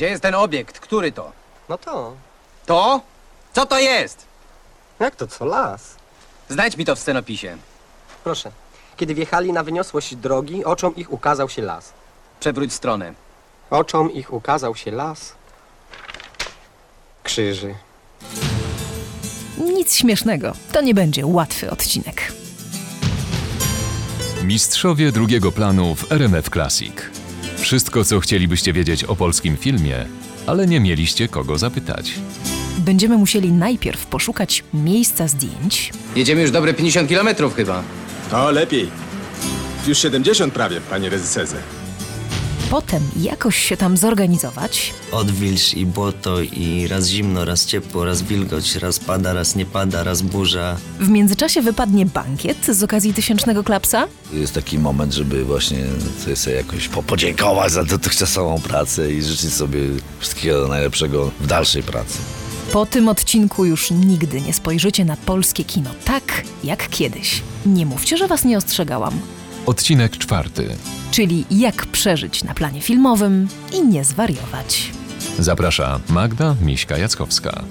Gdzie jest ten obiekt? Który to? No to. To? Co to jest? Jak to co? Las. Znajdź mi to w scenopisie. Proszę. Kiedy wjechali na wyniosłość drogi, oczom ich ukazał się las. Przewróć stronę. Oczom ich ukazał się las. Krzyży. Nic śmiesznego. To nie będzie łatwy odcinek. Mistrzowie drugiego planu w RMF Classic. Wszystko, co chcielibyście wiedzieć o polskim filmie, ale nie mieliście kogo zapytać. Będziemy musieli najpierw poszukać miejsca zdjęć, Jedziemy już dobre 50 kilometrów chyba. O, lepiej. Już 70 prawie, panie rezyserze. Potem jakoś się tam zorganizować, Odwilż i błoto i raz zimno, raz ciepło, raz wilgoć, raz pada, raz nie pada, raz burza. w międzyczasie wypadnie bankiet z okazji tysięcznego klapsa, Jest taki moment, żeby właśnie sobie, jakoś po- podziękować za dotychczasową pracę i życzyć sobie wszystkiego najlepszego w dalszej pracy. Po tym odcinku już nigdy nie spojrzycie na polskie kino tak, jak kiedyś. Nie mówcie, że was nie ostrzegałam. Odcinek czwarty. Czyli jak przeżyć na planie filmowym i nie zwariować. Zaprasza Magda Miśka-Jackowska.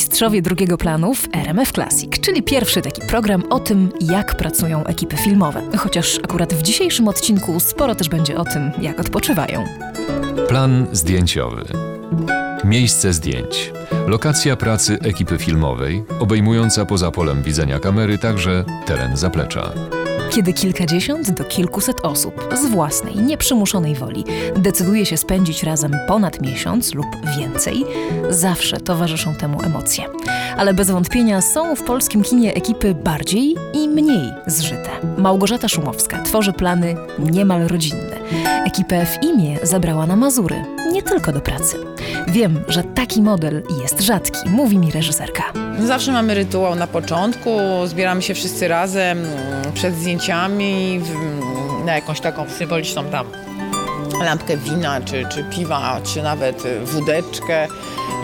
Mistrzowie drugiego planu w RMF Classic, czyli pierwszy taki program o tym, jak pracują ekipy filmowe. Chociaż akurat w dzisiejszym odcinku sporo też będzie o tym, jak odpoczywają. Plan zdjęciowy. Miejsce zdjęć. Lokacja pracy ekipy filmowej, obejmująca poza polem widzenia kamery także teren zaplecza. Kiedy kilkadziesiąt do kilkuset osób z własnej, nieprzymuszonej woli decyduje się spędzić razem ponad miesiąc lub więcej, zawsze towarzyszą temu emocje. Ale bez wątpienia są w polskim kinie ekipy bardziej i mniej zżyte. Małgorzata Szumowska tworzy plany niemal rodzinne. Ekipę w imię zabrała na Mazury, nie tylko do pracy. Wiem, że taki model jest rzadki, mówi mi reżyserka. Zawsze mamy rytuał na początku, zbieramy się wszyscy razem mm, przed zdjęciami na jakąś taką symboliczną tam lampkę wina, czy, czy piwa, czy nawet y, wódeczkę.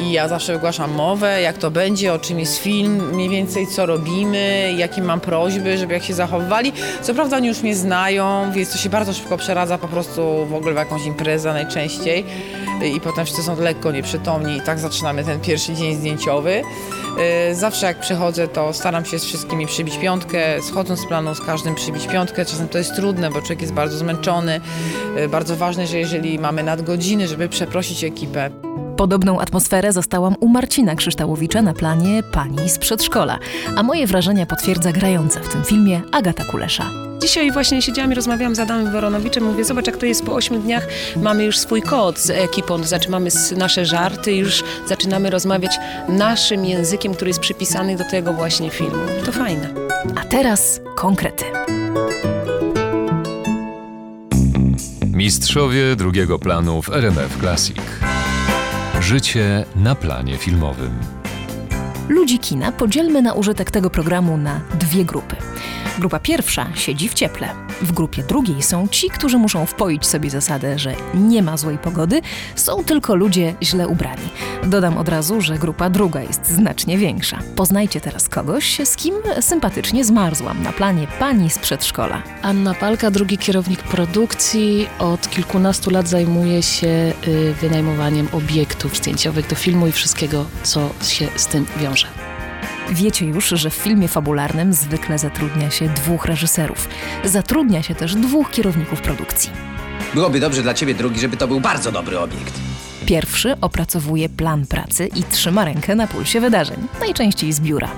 I ja zawsze wygłaszam mowę, jak to będzie, o czym jest film, mniej więcej co robimy, jakie mam prośby, żeby jak się zachowywali. Co prawda oni już mnie znają, więc to się bardzo szybko przeradza po prostu w ogóle w jakąś imprezę najczęściej. Y, I potem wszyscy są lekko nieprzytomni i tak zaczynamy ten pierwszy dzień zdjęciowy. Y, Zawsze jak przychodzę, to staram się z wszystkimi przybić piątkę, schodząc z planu z każdym przybić piątkę. Czasem to jest trudne, bo człowiek jest bardzo zmęczony. Bardzo ważne, że jeżeli mamy nadgodziny, żeby przeprosić ekipę. Podobną atmosferę zastałam u Marcina Krzyształowicza na planie Pani z przedszkola, a moje wrażenia potwierdza grająca w tym filmie Agata Kulesza. Dzisiaj właśnie siedziałam i rozmawiałam z Adamem Woronowiczem. Mówię, zobacz jak to jest po ośmiu dniach. Mamy już swój kod z ekipą, znaczy mamy nasze żarty już zaczynamy rozmawiać naszym językiem, który jest przypisany do tego właśnie filmu. To fajne. A teraz konkrety. Mistrzowie drugiego planu w RMF Classic. Życie na planie filmowym. Ludzi kina podzielmy na użytek tego programu na dwie grupy. Grupa pierwsza siedzi w cieple. W grupie drugiej są ci, którzy muszą wpoić sobie zasadę, że nie ma złej pogody, są tylko ludzie źle ubrani. Dodam od razu, że grupa druga jest znacznie większa. Poznajcie teraz kogoś, z kim sympatycznie zmarzłam na planie pani z przedszkola. Anna Palka, drugi kierownik produkcji, od kilkunastu lat zajmuje się y, wynajmowaniem obiektów zdjęciowych do filmu i wszystkiego, co się z tym wiąże. Wiecie już, że w filmie fabularnym zwykle zatrudnia się dwóch reżyserów. Zatrudnia się też dwóch kierowników produkcji. Byłoby dobrze dla ciebie, drugi, żeby to był bardzo dobry obiekt. Pierwszy opracowuje plan pracy i trzyma rękę na pulsie wydarzeń, najczęściej z biura.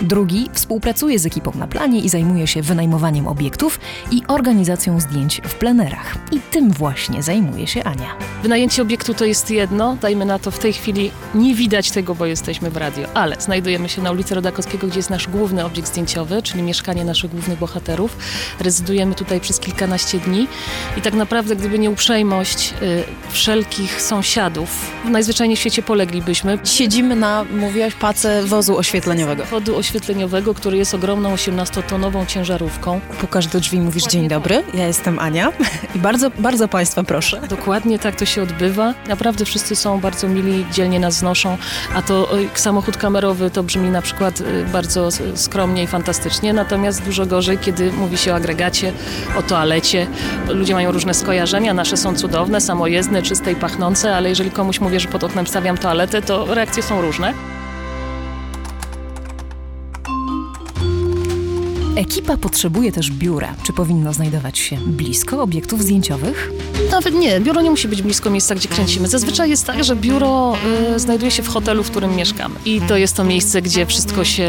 Drugi współpracuje z ekipą na planie i zajmuje się wynajmowaniem obiektów i organizacją zdjęć w plenerach. I tym właśnie zajmuje się Ania. Wynajęcie obiektu to jest jedno, dajmy na to w tej chwili nie widać tego, bo jesteśmy w radio, ale znajdujemy się na ulicy Rodakowskiego, gdzie jest nasz główny obiekt zdjęciowy, czyli mieszkanie naszych głównych bohaterów. Rezydujemy tutaj przez kilkanaście dni i tak naprawdę, gdyby nie uprzejmość y, wszelkich sąsiadów, najzwyczajniej w świecie poleglibyśmy. Siedzimy na, mówiłaś, pace wozu oświetleniowego. Chodu oświetleniowego, który jest ogromną 18-tonową ciężarówką. Pukasz do drzwi i mówisz dzień dobry, ja jestem Ania i bardzo, bardzo Państwa proszę. Dokładnie tak to się odbywa. Naprawdę wszyscy są bardzo mili, dzielnie nas znoszą, a to samochód kamerowy to brzmi na przykład y, bardzo skromnie i fantastycznie, natomiast dużo gorzej, kiedy mówi się o agregacie, o toalecie. Ludzie mają różne skojarzenia, nasze są cudowne, samojezdne, czyste i pachnące, ale jeżeli komuś mówię, że pod oknem stawiam toaletę, to reakcje są różne. Ekipa potrzebuje też biura. Czy powinno znajdować się blisko obiektów zdjęciowych? Nawet nie, biuro nie musi być blisko miejsca, gdzie kręcimy. Zazwyczaj jest tak, że biuro y, znajduje się w hotelu, w którym mieszkamy. I to jest to miejsce, gdzie wszystko się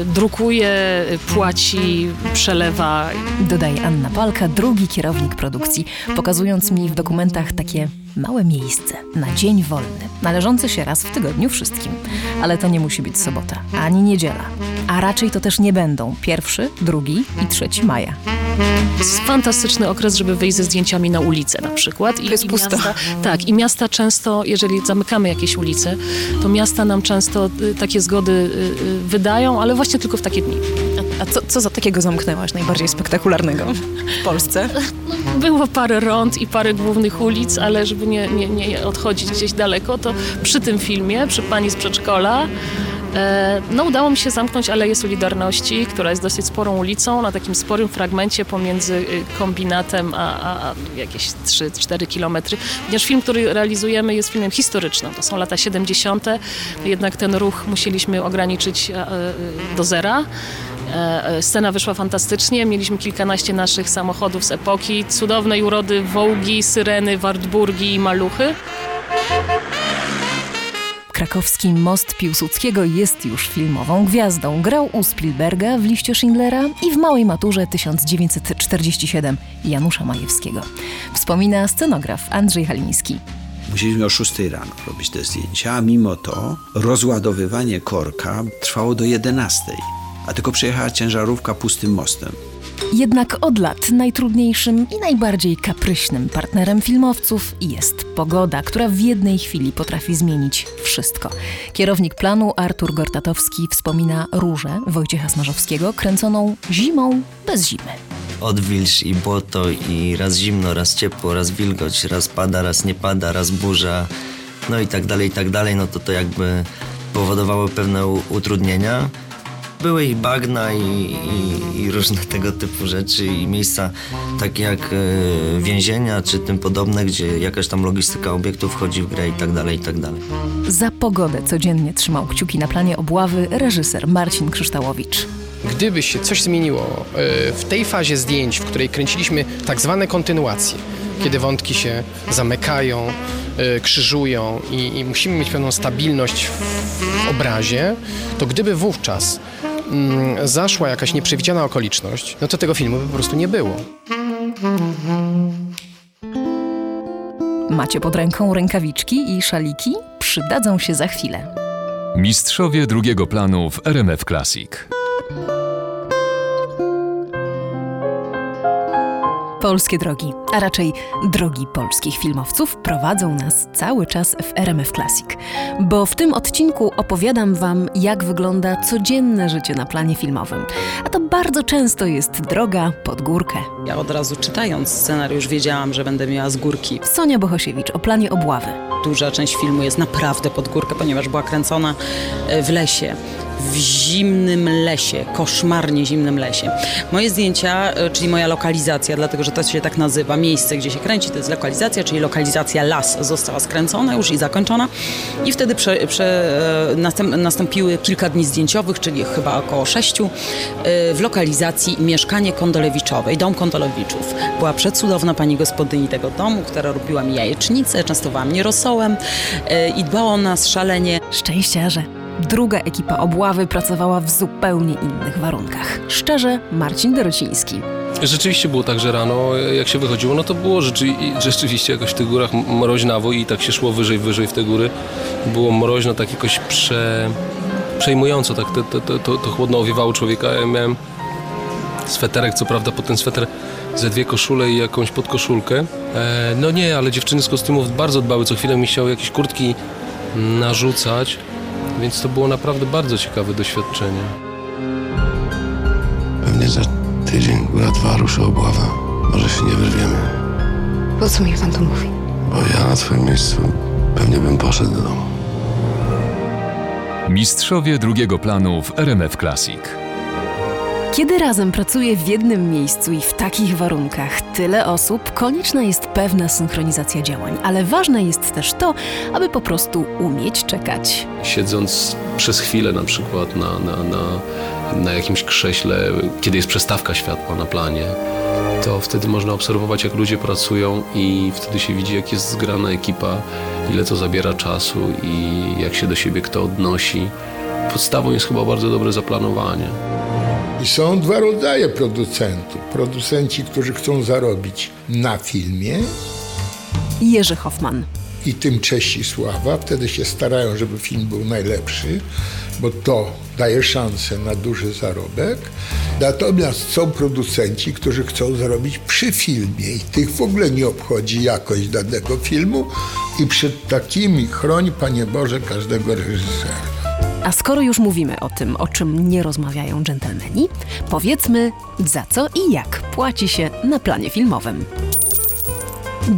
y, drukuje, płaci, przelewa. Dodaje Anna Palka, drugi kierownik produkcji, pokazując mi w dokumentach takie małe miejsce na dzień wolny, należący się raz w tygodniu wszystkim. Ale to nie musi być sobota, ani niedziela. A raczej to też nie będą pierwszy, drugi i trzeci maja. Jest fantastyczny okres, żeby wyjść ze zdjęciami na ulicę na przykład. I, To jest i pusto. Miasta, tak, i miasta często, jeżeli zamykamy jakieś ulice, to miasta nam często y, takie zgody y, y, wydają, ale właśnie tylko w takie dni. A co, co za takiego zamknęłaś najbardziej spektakularnego w Polsce? Było parę rond i parę głównych ulic, ale żeby nie, nie, nie odchodzić gdzieś daleko, to przy tym filmie, przy pani z przedszkola, no udało mi się zamknąć Aleję Solidarności, która jest dosyć sporą ulicą, na takim sporym fragmencie pomiędzy y, kombinatem a, a, a jakieś 3-4 kilometry. Ponieważ film, który realizujemy jest filmem historycznym, to są lata 70., jednak ten ruch musieliśmy ograniczyć e, e, do zera. E, e, Scena wyszła fantastycznie. Mieliśmy kilkanaście naszych samochodów z epoki. Cudownej urody Wołgi, Syreny, Wartburgi i Maluchy. Krakowski Most Piłsudskiego jest już filmową gwiazdą. Grał u Spielberga w liście Schindlera i w Małej Maturze 1947 Janusza Majewskiego. Wspomina scenograf Andrzej Haliński. Musieliśmy o 6 rano robić te zdjęcia, a mimo to rozładowywanie korka trwało do 11, a tylko przejechała ciężarówka pustym mostem. Jednak od lat najtrudniejszym i najbardziej kapryśnym partnerem filmowców jest pogoda, która w jednej chwili potrafi zmienić wszystko. Kierownik planu Artur Gortatowski wspomina Różę Wojciecha Smarzowskiego, kręconą zimą bez zimy. Odwilż i błoto i raz zimno, raz ciepło, raz wilgoć, raz pada, raz nie pada, raz burza, no i tak dalej, i tak dalej, no to to jakby powodowało pewne utrudnienia. Były i bagna i, i, i różne tego typu rzeczy i miejsca takie jak e, więzienia czy tym podobne, gdzie jakaś tam logistyka obiektu wchodzi w grę i tak dalej, i tak dalej. Za pogodę codziennie trzymał kciuki na planie obławy reżyser Marcin Krzyształowicz. Gdyby się coś zmieniło e, w tej fazie zdjęć, w której kręciliśmy tak zwane kontynuacje, kiedy wątki się zamykają, e, krzyżują i, i musimy mieć pewną stabilność w, w obrazie, to gdyby wówczas mm, zaszła jakaś nieprzewidziana okoliczność, no to tego filmu by po prostu nie było. Macie pod ręką rękawiczki i szaliki? Przydadzą się za chwilę. Mistrzowie drugiego planu w RMF Classic. Polskie drogi, a raczej drogi polskich filmowców prowadzą nas cały czas w RMF Classic. Bo w tym odcinku opowiadam Wam, jak wygląda codzienne życie na planie filmowym. A to bardzo często jest droga pod górkę. Ja od razu czytając scenariusz wiedziałam, że będę miała z górki. Sonia Bohosiewicz o planie obławy. Duża część filmu jest naprawdę pod górkę, ponieważ była kręcona e, w lesie. W zimnym lesie, koszmarnie zimnym lesie. Moje zdjęcia, e, czyli moja lokalizacja, dlatego że to się tak nazywa, miejsce, gdzie się kręci, to jest lokalizacja, czyli lokalizacja las została skręcona już i zakończona. I wtedy prze, prze, e, nastąpiły kilka dni zdjęciowych, czyli chyba około sześciu, e, w lokalizacji mieszkanie Kondolewiczowej, dom Kondolewiczów. Była przecudowna pani gospodyni tego domu, która robiła mi jajecznicę, częstowała mnie rosołem i dbała o nas szalenie. Szczęściarze. Druga ekipa obławy pracowała w zupełnie innych warunkach. Szczerze, Marcin Dorociński. Rzeczywiście było tak, że rano jak się wychodziło, no to było rzeczy, rzeczywiście jakoś w tych górach mroźnawo i tak się szło wyżej, wyżej w te góry. Było mroźno, tak jakoś prze, przejmująco, tak to, to, to, to, chłodno owiewało człowieka. Ja miałem sweterek, co prawda po ten sweter ze dwie koszule i jakąś podkoszulkę. E, no nie, ale dziewczyny z kostiumów bardzo dbały, co chwilę mi chciały jakieś kurtki narzucać, więc to było naprawdę bardzo ciekawe doświadczenie. Pewnie za tydzień, góra dwa ruszy obława. Może się nie wyrwiemy. Po co mi pan to mówi? Bo ja na twoim miejscu pewnie bym poszedł do domu. Mistrzowie drugiego planu w RMF Classic. Kiedy razem pracuje w jednym miejscu i w takich warunkach tyle osób, konieczna jest pewna synchronizacja działań, ale ważne jest też to, aby po prostu umieć czekać. Siedząc przez chwilę na przykład na, na, na, na jakimś krześle, kiedy jest przestawka światła na planie, to wtedy można obserwować, jak ludzie pracują i wtedy się widzi, jak jest zgrana ekipa, ile to zabiera czasu i jak się do siebie kto odnosi. Podstawą jest chyba bardzo dobre zaplanowanie. I są dwa rodzaje producentów. Producenci, którzy chcą zarobić na filmie Jerzy Hoffman. i tym cześć i sława. Wtedy się starają, żeby film był najlepszy, bo to daje szansę na duży zarobek. Natomiast są producenci, którzy chcą zarobić przy filmie i tych w ogóle nie obchodzi jakość danego filmu i przed takimi chroń, Panie Boże, każdego reżysera. A skoro już mówimy o tym, o czym nie rozmawiają dżentelmeni, powiedzmy za co i jak płaci się na planie filmowym.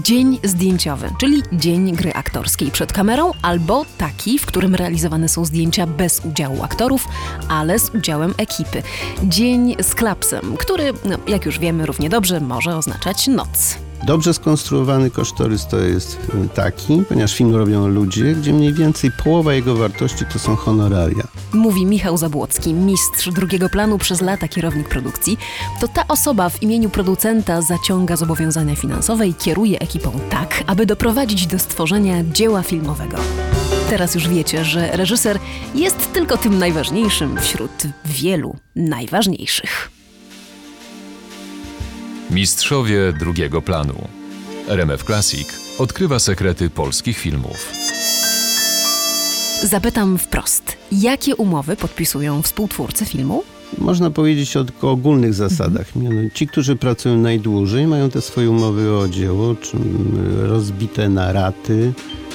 Dzień zdjęciowy, czyli dzień gry aktorskiej przed kamerą, albo taki, w którym realizowane są zdjęcia bez udziału aktorów, ale z udziałem ekipy. Dzień z klapsem, który, no, jak już wiemy równie dobrze, może oznaczać noc. Dobrze skonstruowany kosztorys to jest y, taki, ponieważ film robią ludzie, gdzie mniej więcej połowa jego wartości to są honoraria. Mówi Michał Zabłocki, mistrz drugiego planu przez lata kierownik produkcji. To ta osoba w imieniu producenta zaciąga zobowiązania finansowe i kieruje ekipą tak, aby doprowadzić do stworzenia dzieła filmowego. Teraz już wiecie, że reżyser jest tylko tym najważniejszym wśród wielu najważniejszych. Mistrzowie drugiego planu. RMF Classic odkrywa sekrety polskich filmów. Zapytam wprost, jakie umowy podpisują współtwórcy filmu? Można powiedzieć o tylko ogólnych zasadach. Mianowicie Ci, którzy pracują najdłużej, mają te swoje umowy o dzieło czy, y, rozbite na raty,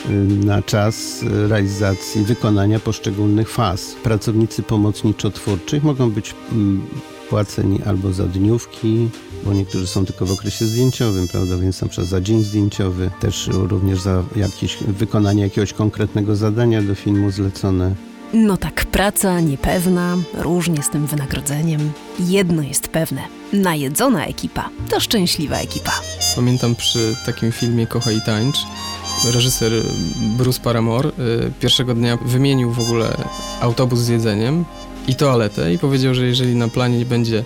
y, na czas y, realizacji, wykonania poszczególnych faz. Pracownicy pomocniczo-twórczych mogą być mm, płaceni albo za dniówki, bo niektórzy są tylko w okresie zdjęciowym, prawda, więc na przykład za dzień zdjęciowy, też również za jakieś wykonanie jakiegoś konkretnego zadania do filmu zlecone. No tak, praca niepewna, różnie z tym wynagrodzeniem. Jedno jest pewne: najedzona ekipa to szczęśliwa ekipa. Pamiętam przy takim filmie Kochaj i tańcz, reżyser Bruce Paramore y, pierwszego dnia wymienił w ogóle autobus z jedzeniem i toaletę i powiedział, że jeżeli na planie nie będzie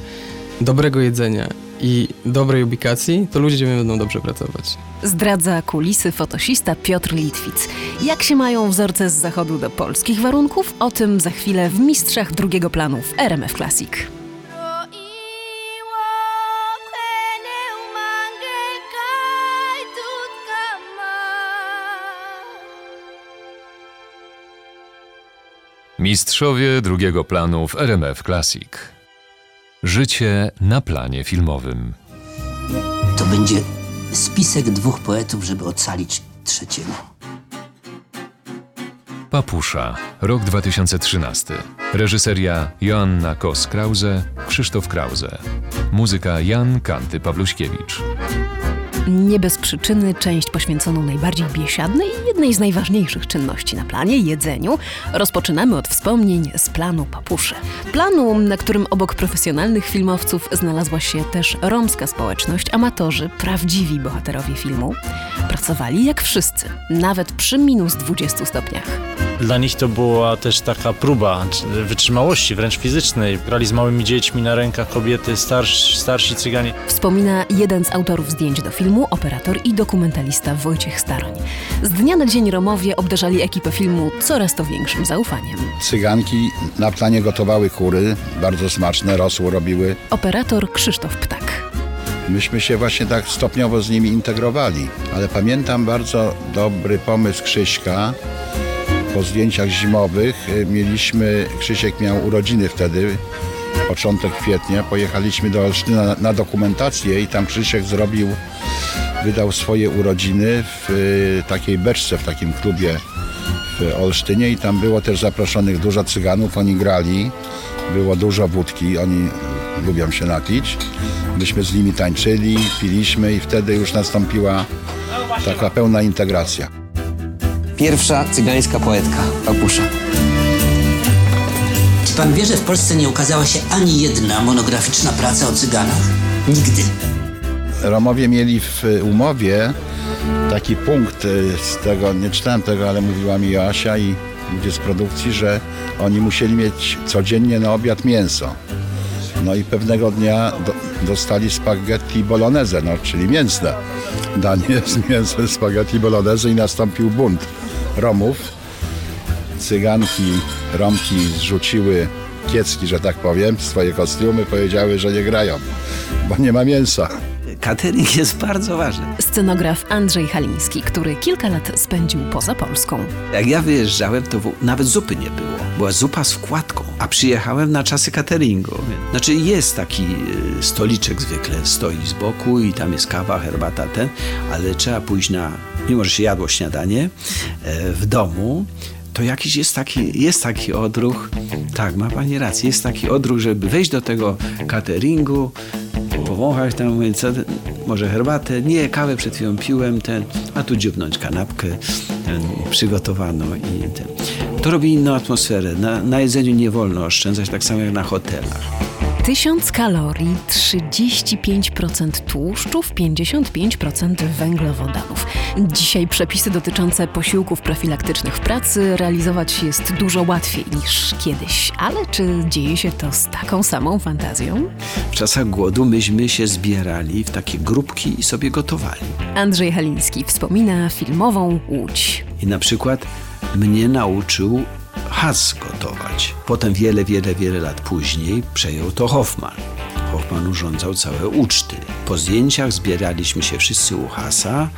dobrego jedzenia i dobrej ubikacji, to ludzie będą dobrze pracować. Zdradza kulisy fotosista Piotr Litwic. Jak się mają wzorce z zachodu do polskich warunków? O tym za chwilę w Mistrzach drugiego planu w RMF Classic. Mistrzowie drugiego planu w RMF Classic. Życie na planie filmowym. To będzie spisek dwóch poetów, żeby ocalić trzeciego. Papusza, rok 2013. Reżyseria Joanna Kos-Krause, Krzysztof Krause. Muzyka Jan Kanty Pawluśkiewicz. Nie bez przyczyny część poświęconą najbardziej biesiadnej i jednej z najważniejszych czynności na planie jedzeniu rozpoczynamy od wspomnień z planu Papuszy. Planu, na którym obok profesjonalnych filmowców znalazła się też romska społeczność, amatorzy, prawdziwi bohaterowie filmu. Pracowali jak wszyscy, nawet przy minus 20 stopniach. Dla nich to była też taka próba wytrzymałości, wręcz fizycznej. Grali z małymi dziećmi na rękach kobiety, starsi, starsi cyganie. Wspomina jeden z autorów zdjęć do filmu, operator i dokumentalista Wojciech Staroń. Z dnia na dzień Romowie obdarzali ekipę filmu coraz to większym zaufaniem. Cyganki na planie gotowały kury, bardzo smaczne, rosół robiły. Operator Krzysztof Ptak. Myśmy się właśnie tak stopniowo z nimi integrowali, ale pamiętam bardzo dobry pomysł Krzyśka. Po zdjęciach zimowych y, mieliśmy, Krzysiek miał urodziny wtedy, początek kwietnia, pojechaliśmy do Olsztyna na, dokumentację i tam Krzysiek zrobił, wydał swoje urodziny w y, takiej beczce, w takim klubie w Olsztynie i tam było też zaproszonych dużo cyganów, oni grali, było dużo wódki, oni lubią się napić. Myśmy z nimi tańczyli, piliśmy i wtedy już nastąpiła taka pełna integracja. Pierwsza cygańska poetka, Papusza. Czy pan wie, że w Polsce nie ukazała się ani jedna monograficzna praca o cyganach? Nigdy. Romowie mieli w umowie taki punkt y, z tego, nie czytałem tego, ale mówiła mi Joasia i ludzie z produkcji, że oni musieli mieć codziennie na obiad mięso. No i pewnego dnia do, dostali spaghetti bolognese, no, czyli mięsne danie z mięsem spaghetti bolognese i nastąpił bunt Romów. Cyganki, Romki zrzuciły kiecki, że tak powiem, swoje kostiumy, powiedziały, że nie grają, bo nie ma mięsa. Catering jest bardzo ważny. Scenograf Andrzej Haliński, który kilka lat spędził poza Polską. Jak ja wyjeżdżałem, to nawet zupy nie było. Była zupa z wkładką, a przyjechałem na czasy cateringu. Znaczy jest taki e, stoliczek zwykle, stoi z boku i tam jest kawa, herbata, ten, ale trzeba pójść na, mimo że się jadło śniadanie e, w domu, to jakiś jest taki, jest taki odruch, tak, ma pani rację, jest taki odruch, żeby wejść do tego cateringu, powąchać tam, co, może herbatę, nie, kawę przed chwilą piłem, ten, a tu dziubnąć kanapkę ten, przygotowano i ten. To robi inną atmosferę. Na, na jedzeniu nie wolno oszczędzać, tak samo jak na hotelach. 1000 kalorii, 35% tłuszczów, 55% węglowodanów. Dzisiaj przepisy dotyczące posiłków profilaktycznych w pracy realizować jest dużo łatwiej niż kiedyś. Ale czy dzieje się to z taką samą fantazją? W czasach głodu myśmy się zbierali w takie grupki i sobie gotowali. Andrzej Haliński wspomina filmową Łódź. I na przykład mnie nauczył Has gotować. Potem wiele, wiele, wiele lat później przejął to Hoffman. Hoffman urządzał całe uczty. Po zdjęciach zbieraliśmy się wszyscy u Hasa.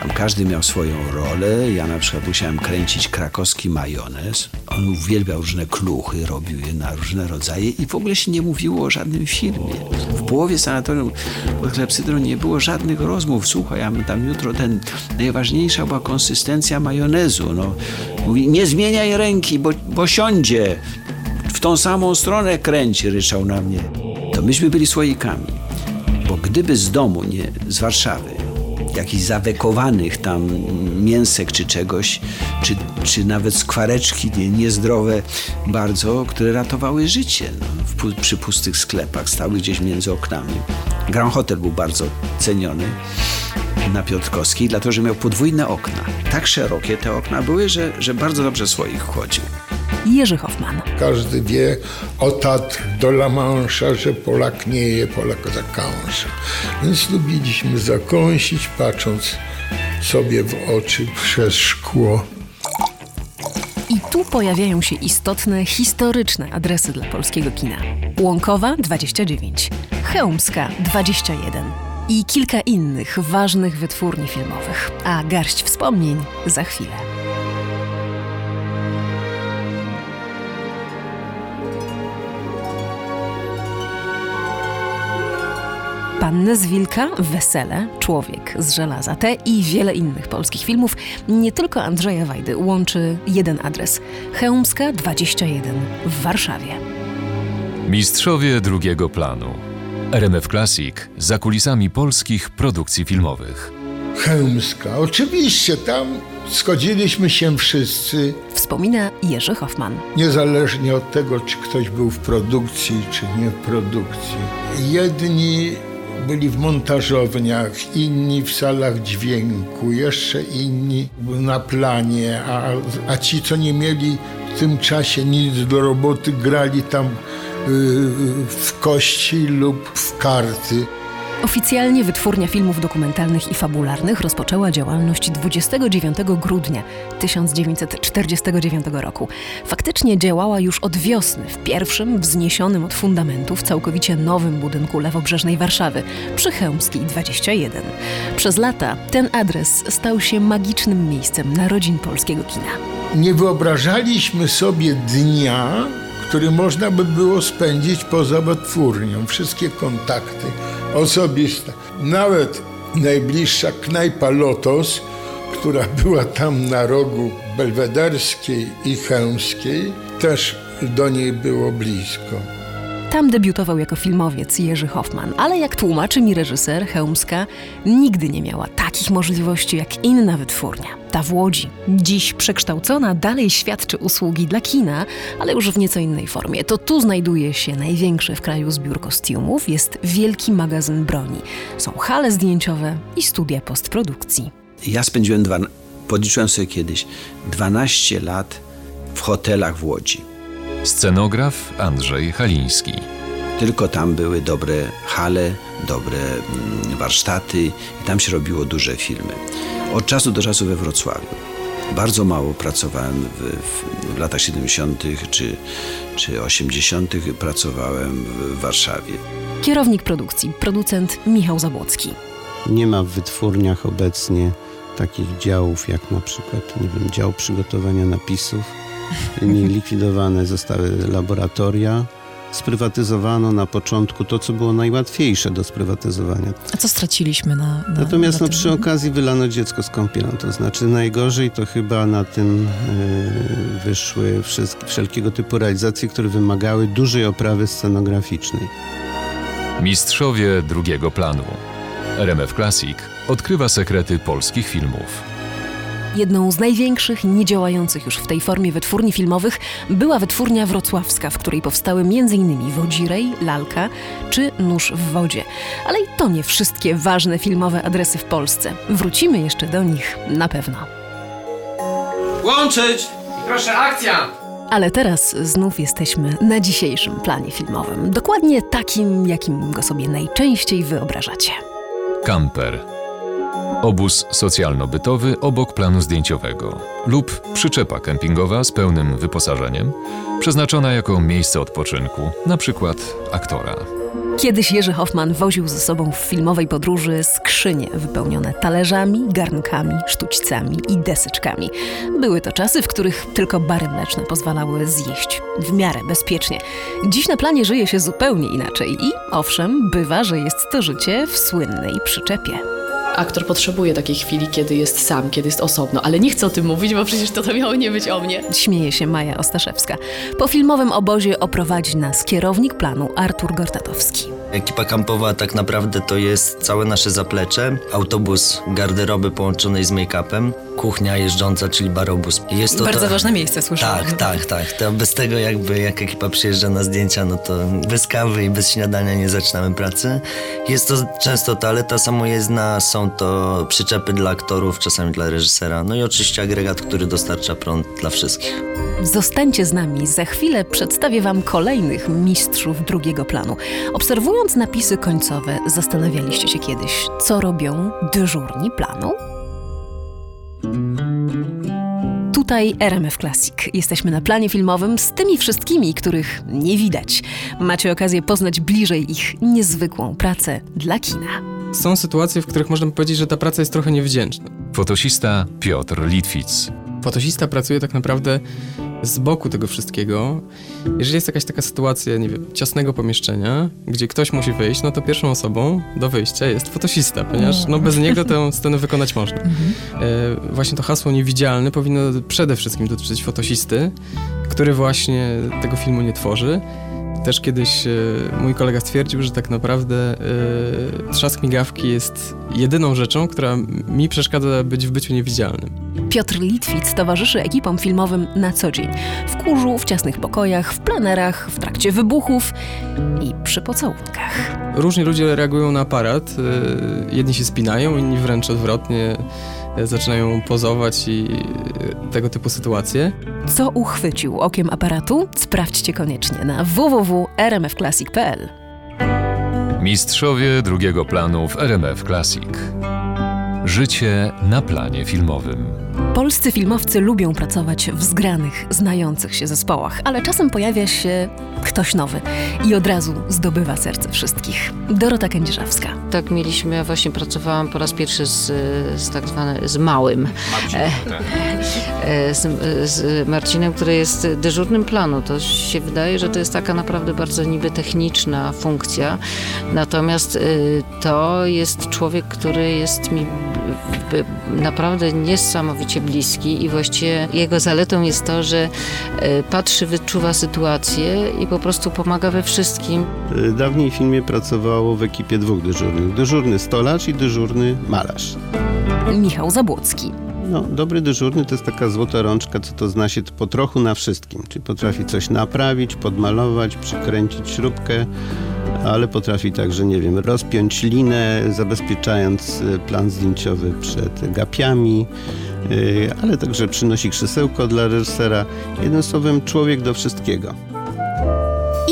Tam każdy miał swoją rolę. Ja na przykład musiałem kręcić krakowski majonez. On uwielbiał różne kluchy, robił je na różne rodzaje i w ogóle się nie mówiło o żadnym filmie. W połowie sanatorium pod klepsydrą nie było żadnych rozmów. Słuchaj, a my tam jutro ten... Najważniejsza była konsystencja majonezu. No, mówi, nie zmieniaj ręki, bo, bo siądzie. W tą samą stronę kręci, ryczał na mnie. Myśmy byli słoikami. Bo gdyby z domu, nie, z Warszawy, jakichś zawekowanych tam mięsek czy czegoś, czy, czy nawet skwareczki nie, niezdrowe bardzo, które ratowały życie no, w, przy pustych sklepach, stały gdzieś między oknami. Grand Hotel był bardzo ceniony na Piotrkowskiej, dlatego że miał podwójne okna. Tak szerokie te okna były, że, że bardzo dobrze swoich wchodził. Jerzy Hoffman. Każdy wie o Tatr do La Mancha, że Polak nie je, Polak zakąsza. Więc lubiliśmy zakąsić, patrząc sobie w oczy przez szkło. I tu pojawiają się istotne, historyczne adresy dla polskiego kina. Łąkowa 29, Chełmska 21 i kilka innych ważnych wytwórni filmowych. A garść wspomnień za chwilę. Pannę z Wilka, Wesele, Człowiek z Żelaza. Te i wiele innych polskich filmów, nie tylko Andrzeja Wajdy, łączy jeden adres. Chełmska 21 w Warszawie. Mistrzowie drugiego planu. RMF Classic za kulisami polskich produkcji filmowych. Chełmska. Oczywiście tam schodziliśmy się wszyscy, Wspomina Jerzy Hoffman. niezależnie od tego, czy ktoś był w produkcji, czy nie w produkcji. Jedni byli w montażowniach, inni w salach dźwięku, jeszcze inni na planie, a, a ci, co nie mieli w tym czasie nic do roboty, grali tam yy, w kości lub w karty. Oficjalnie Wytwórnia Filmów Dokumentalnych i Fabularnych rozpoczęła działalność 29 grudnia 1949 roku. Faktycznie działała już od wiosny w pierwszym wzniesionym od fundamentów całkowicie nowym budynku lewobrzeżnej Warszawy przy Chełmskiej 21. Przez lata ten adres stał się magicznym miejscem narodzin polskiego kina. Nie wyobrażaliśmy sobie dnia, który można by było spędzić poza wytwórnią. Wszystkie kontakty osobiste. Nawet najbliższa knajpa Lotos, która była tam na rogu Belwederskiej i Chełmskiej, też do niej było blisko. Tam debiutował jako filmowiec Jerzy Hoffman, ale jak tłumaczy mi reżyser, Chełmska nigdy nie miała takich możliwości jak inna wytwórnia. Ta w Łodzi, dziś przekształcona, dalej świadczy usługi dla kina, ale już w nieco innej formie. To tu znajduje się największy w kraju zbiór kostiumów, jest wielki magazyn broni. Są hale zdjęciowe i studia postprodukcji. Ja spędziłem, dwa, podliczyłem sobie kiedyś, 12 lat w hotelach w Łodzi. Scenograf Andrzej Haliński. Tylko tam były dobre hale, dobre mm, warsztaty i tam się robiło duże filmy. Od czasu do czasu we Wrocławiu. Bardzo mało pracowałem w, w, w latach 70. czy, czy 80. pracowałem w Warszawie. Kierownik produkcji, producent Michał Zabłocki. Nie ma w wytwórniach obecnie takich działów jak na przykład, nie wiem, dział przygotowania napisów. Nie likwidowane zostały laboratoria. Sprywatyzowano na początku to, co było najłatwiejsze do sprywatyzowania. A co straciliśmy na, na Natomiast na no, przy okazji wylano dziecko z kąpielą. To znaczy najgorzej to chyba na tym e, wyszły wszystkie, wszelkiego typu realizacje, które wymagały dużej oprawy scenograficznej. Mistrzowie drugiego planu. RMF Classic odkrywa sekrety polskich filmów. Jedną z największych, niedziałających już w tej formie wytwórni filmowych była wytwórnia wrocławska, w której powstały m.in. Wodzirej, Lalka czy Nóż w wodzie. Ale i to nie wszystkie ważne filmowe adresy w Polsce. Wrócimy jeszcze do nich na pewno. Łączyć! Proszę, akcja! Ale teraz znów jesteśmy na dzisiejszym planie filmowym. Dokładnie takim, jakim go sobie najczęściej wyobrażacie. Kamper. Obóz socjalno-bytowy obok planu zdjęciowego lub przyczepa kempingowa z pełnym wyposażeniem, przeznaczona jako miejsce odpoczynku, na przykład aktora. Kiedyś Jerzy Hoffman woził ze sobą w filmowej podróży skrzynie wypełnione talerzami, garnkami, sztućcami i deseczkami. Były to czasy, w których tylko bary mleczne pozwalały zjeść w miarę bezpiecznie. Dziś na planie żyje się zupełnie inaczej i owszem, bywa, że jest to życie w słynnej przyczepie. Aktor potrzebuje takiej chwili, kiedy jest sam, kiedy jest osobno, ale nie chcę o tym mówić, bo przecież to, to miało nie być o mnie. Śmieje się Maja Ostaszewska. Po filmowym obozie oprowadzi nas kierownik planu Artur Gortatowski. Ekipa kampowa tak naprawdę to jest całe nasze zaplecze, autobus garderoby połączonej z make-upem, kuchnia jeżdżąca, czyli barobus. Jest to Bardzo to... ważne miejsce, słyszałam. Tak, tak, tak. To bez tego jakby jak ekipa przyjeżdża na zdjęcia, no to bez kawy i bez śniadania nie zaczynamy pracy. Jest to często toaleta samojezdna, są to przyczepy dla aktorów, czasami dla reżysera, no i oczywiście agregat, który dostarcza prąd dla wszystkich. Zostańcie z nami, za chwilę przedstawię Wam kolejnych mistrzów drugiego planu. Obserwując napisy końcowe, zastanawialiście się kiedyś, co robią dyżurni planu? Tutaj RMF Classic. Jesteśmy na planie filmowym z tymi wszystkimi, których nie widać. Macie okazję poznać bliżej ich niezwykłą pracę dla kina. Są sytuacje, w których można powiedzieć, że ta praca jest trochę niewdzięczna. Fotosista Piotr Litwic. Fotosista pracuje tak naprawdę z boku tego wszystkiego, jeżeli jest jakaś taka sytuacja, nie wiem, ciasnego pomieszczenia, gdzie ktoś musi wyjść, no to pierwszą osobą do wyjścia jest fotosista, ponieważ no, bez niego tę scenę wykonać można. E, właśnie to hasło niewidzialny powinno przede wszystkim dotyczyć fotosisty, który właśnie tego filmu nie tworzy. Też kiedyś e, mój kolega stwierdził, że tak naprawdę e, trzask migawki jest jedyną rzeczą, która mi przeszkadza być w byciu niewidzialnym. Piotr Litwic towarzyszy ekipom filmowym na co dzień. W kurzu, w ciasnych pokojach, w plenerach, w trakcie wybuchów i przy pocałunkach. Różni ludzie reagują na aparat. e, Jedni się spinają, inni wręcz odwrotnie zaczynają pozować i e, tego typu sytuacje. Co uchwycił okiem aparatu? Sprawdźcie koniecznie na www.rmfclassic.pl. Mistrzowie drugiego planu w RMF Classic. Życie na planie filmowym. Polscy filmowcy lubią pracować w zgranych, znających się zespołach, ale czasem pojawia się ktoś nowy i od razu zdobywa serce wszystkich. Dorota Kędzierzawska. Tak mieliśmy, ja właśnie pracowałam po raz pierwszy z, z tak zwane, z małym. E, e, z, z Marcinem, który jest dyżurnym planu. To się wydaje, że to jest taka naprawdę bardzo niby techniczna funkcja. Natomiast y, to jest człowiek, który jest mi naprawdę niesamowicie bliski i właściwie jego zaletą jest to, że y, patrzy, wyczuwa sytuację i po prostu pomaga we wszystkim. Dawniej w filmie pracowało w ekipie dwóch dyżurnych. Dyżurny stolarz i dyżurny malarz. Michał Zabłocki. No, dobry dyżurny to jest taka złota rączka, co to zna się po trochu na wszystkim. Czyli potrafi coś naprawić, podmalować, przykręcić śrubkę, ale potrafi także, nie wiem, rozpiąć linę, zabezpieczając y, plan zdjęciowy przed gapiami, y, ale także przynosi krzesełko dla reżysera. Jednym słowem, człowiek do wszystkiego.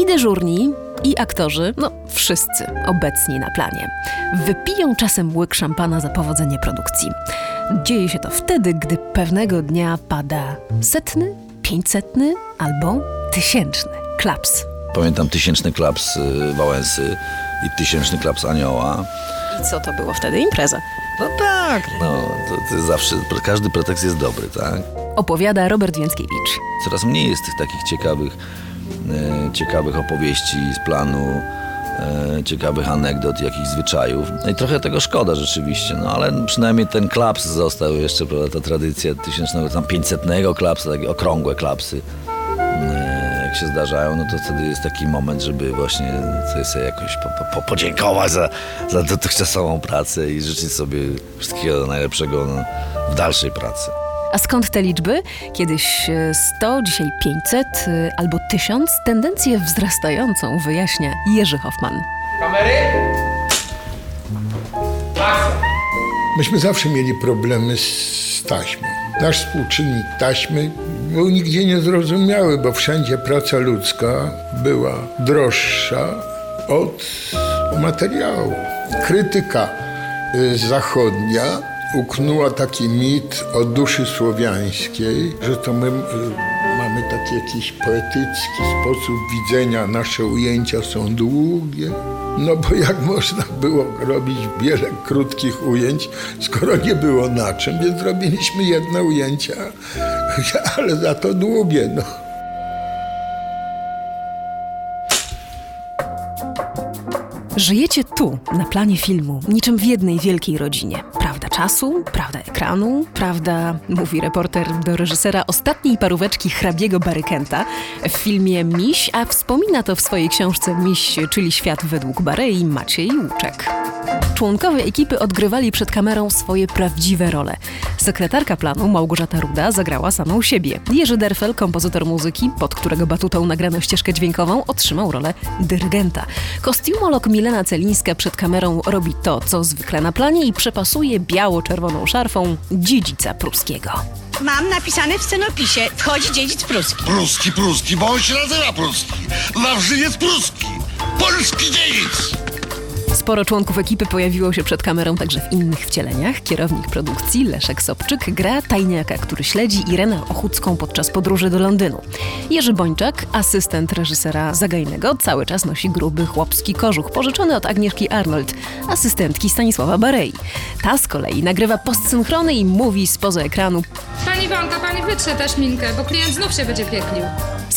I dyżurni, i aktorzy, no wszyscy obecni na planie, wypiją czasem łyk szampana za powodzenie produkcji. Dzieje się to wtedy, gdy pewnego dnia pada setny, pięćsetny albo tysięczny klaps. Pamiętam tysięczny klaps y, Wałęsy i tysięczny klaps Anioła. I co to było wtedy? Impreza. No tak, no to, to zawsze, każdy pretekst jest dobry, tak? Opowiada Robert Więckiewicz. Coraz mniej jest tych takich ciekawych, e, ciekawych opowieści z planu, ciekawych anegdot, jakichś zwyczajów. No i trochę tego szkoda rzeczywiście, no ale przynajmniej ten klaps został jeszcze, prawda, ta tradycja tysięcznego, tam 500 klapsa, takie okrągłe klapsy. E, jak się zdarzają, no to wtedy jest taki moment, żeby właśnie sobie jakoś po, po, podziękować za, za dotychczasową pracę i życzyć sobie wszystkiego najlepszego no, w dalszej pracy. A skąd te liczby? Kiedyś e, 100, dzisiaj 500 e, albo 1000. Tendencję wzrastającą wyjaśnia Jerzy Hoffman. Kamery? Myśmy zawsze mieli problemy z taśmą. Nasz współczynnik taśmy był nigdzie niezrozumiały, bo wszędzie praca ludzka była droższa od materiału. Krytyka y, zachodnia uknęła taki mit o duszy słowiańskiej, że to my y, mamy taki jakiś poetycki sposób widzenia, nasze ujęcia są długie. No bo jak można było robić wiele krótkich ujęć, skoro nie było na czym, więc robiliśmy jedne ujęcia, ale za to długie, no. Żyjecie tu, na planie filmu, niczym w jednej wielkiej rodzinie. Prawda czasu, prawda ekranu, prawda, mówi reporter do reżysera ostatniej paróweczki hrabiego Barykenta w filmie Miś, a wspomina to w swojej książce Miś, czyli świat według Barei Maciej Łuczek. Członkowie ekipy odgrywali przed kamerą swoje prawdziwe role. Sekretarka planu Małgorzata Ruda zagrała samą siebie. Jerzy Derfel, kompozytor muzyki, pod którego batutą nagrano ścieżkę dźwiękową, otrzymał rolę dyrygenta. Kostiumolog Milena Celińska przed kamerą robi to, co zwykle na planie i przepasuje biało-czerwoną szarfą dziedzica pruskiego. Mam napisane w scenopisie. Wchodzi dziedzic pruski. Pruski, pruski, bo on się nazywa pruski. Wawrzyniec pruski. Polski dziedzic. Sporo członków ekipy pojawiło się przed kamerą także w innych wcieleniach. Kierownik produkcji Leszek Sobczyk gra tajniaka, który śledzi Irenę Ochucką podczas podróży do Londynu. Jerzy Bończak, asystent reżysera Zagajnego, cały czas nosi gruby chłopski kożuch, pożyczony od Agnieszki Arnold, asystentki Stanisława Barei. Ta z kolei nagrywa postsynchrony i mówi spoza ekranu Pani Iwonka, pani wytrze tę szminkę, bo klient znów się będzie pieklił.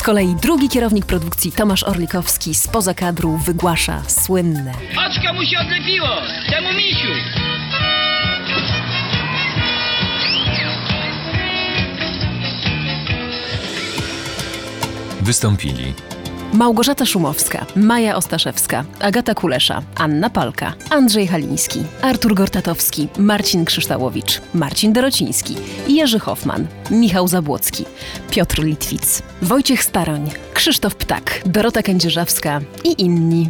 Z kolei drugi kierownik produkcji Tomasz Orlikowski spoza kadru wygłasza słynne Oczko mu się odlepiło! Temu misiu! Wystąpili Małgorzata Szumowska, Maja Ostaszewska, Agata Kulesza, Anna Palka, Andrzej Haliński, Artur Gortatowski, Marcin Krzyształowicz, Marcin Dorociński, Jerzy Hoffman, Michał Zabłocki, Piotr Litwic, Wojciech Staroń, Krzysztof Ptak, Dorota Kędzierzawska i inni.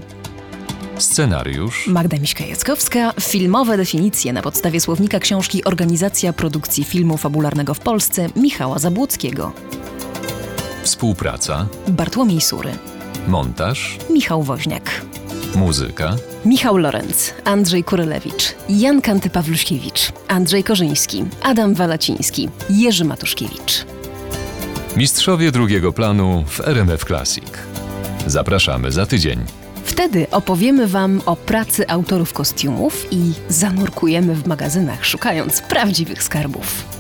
scenariusz. Magda Miśka-Jackowska, filmowe definicje. Na podstawie słownika książki Organizacja Produkcji Filmu Fabularnego w Polsce Michała Zabłockiego, Współpraca, Bartłomiej Sury, montaż, Michał Woźniak. muzyka, Michał Lorenz, Andrzej Kurylewicz, Jan Kanty-Pawluśkiewicz, Andrzej Korzyński, Adam Walaciński, Jerzy Matuszkiewicz. mistrzowie drugiego planu w RMF Classic. Zapraszamy za tydzień. Wtedy opowiemy Wam o pracy autorów kostiumów i zanurkujemy w magazynach, szukając prawdziwych skarbów.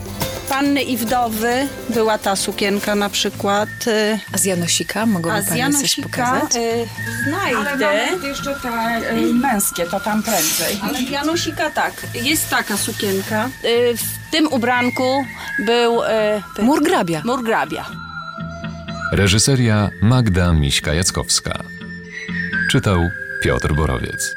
Panny i wdowy była ta sukienka na przykład. y, A z Janosika A z Pani coś Janosika pokazać? y, znajdę. Ale mamy jeszcze te y, męskie, to tam prędzej. Ale z Janosika tak, jest taka sukienka. Y, w tym ubranku był... Y, Murgrabia. Murgrabia. Reżyseria Magda Miśka-Jackowska. Czytał Piotr Borowiec.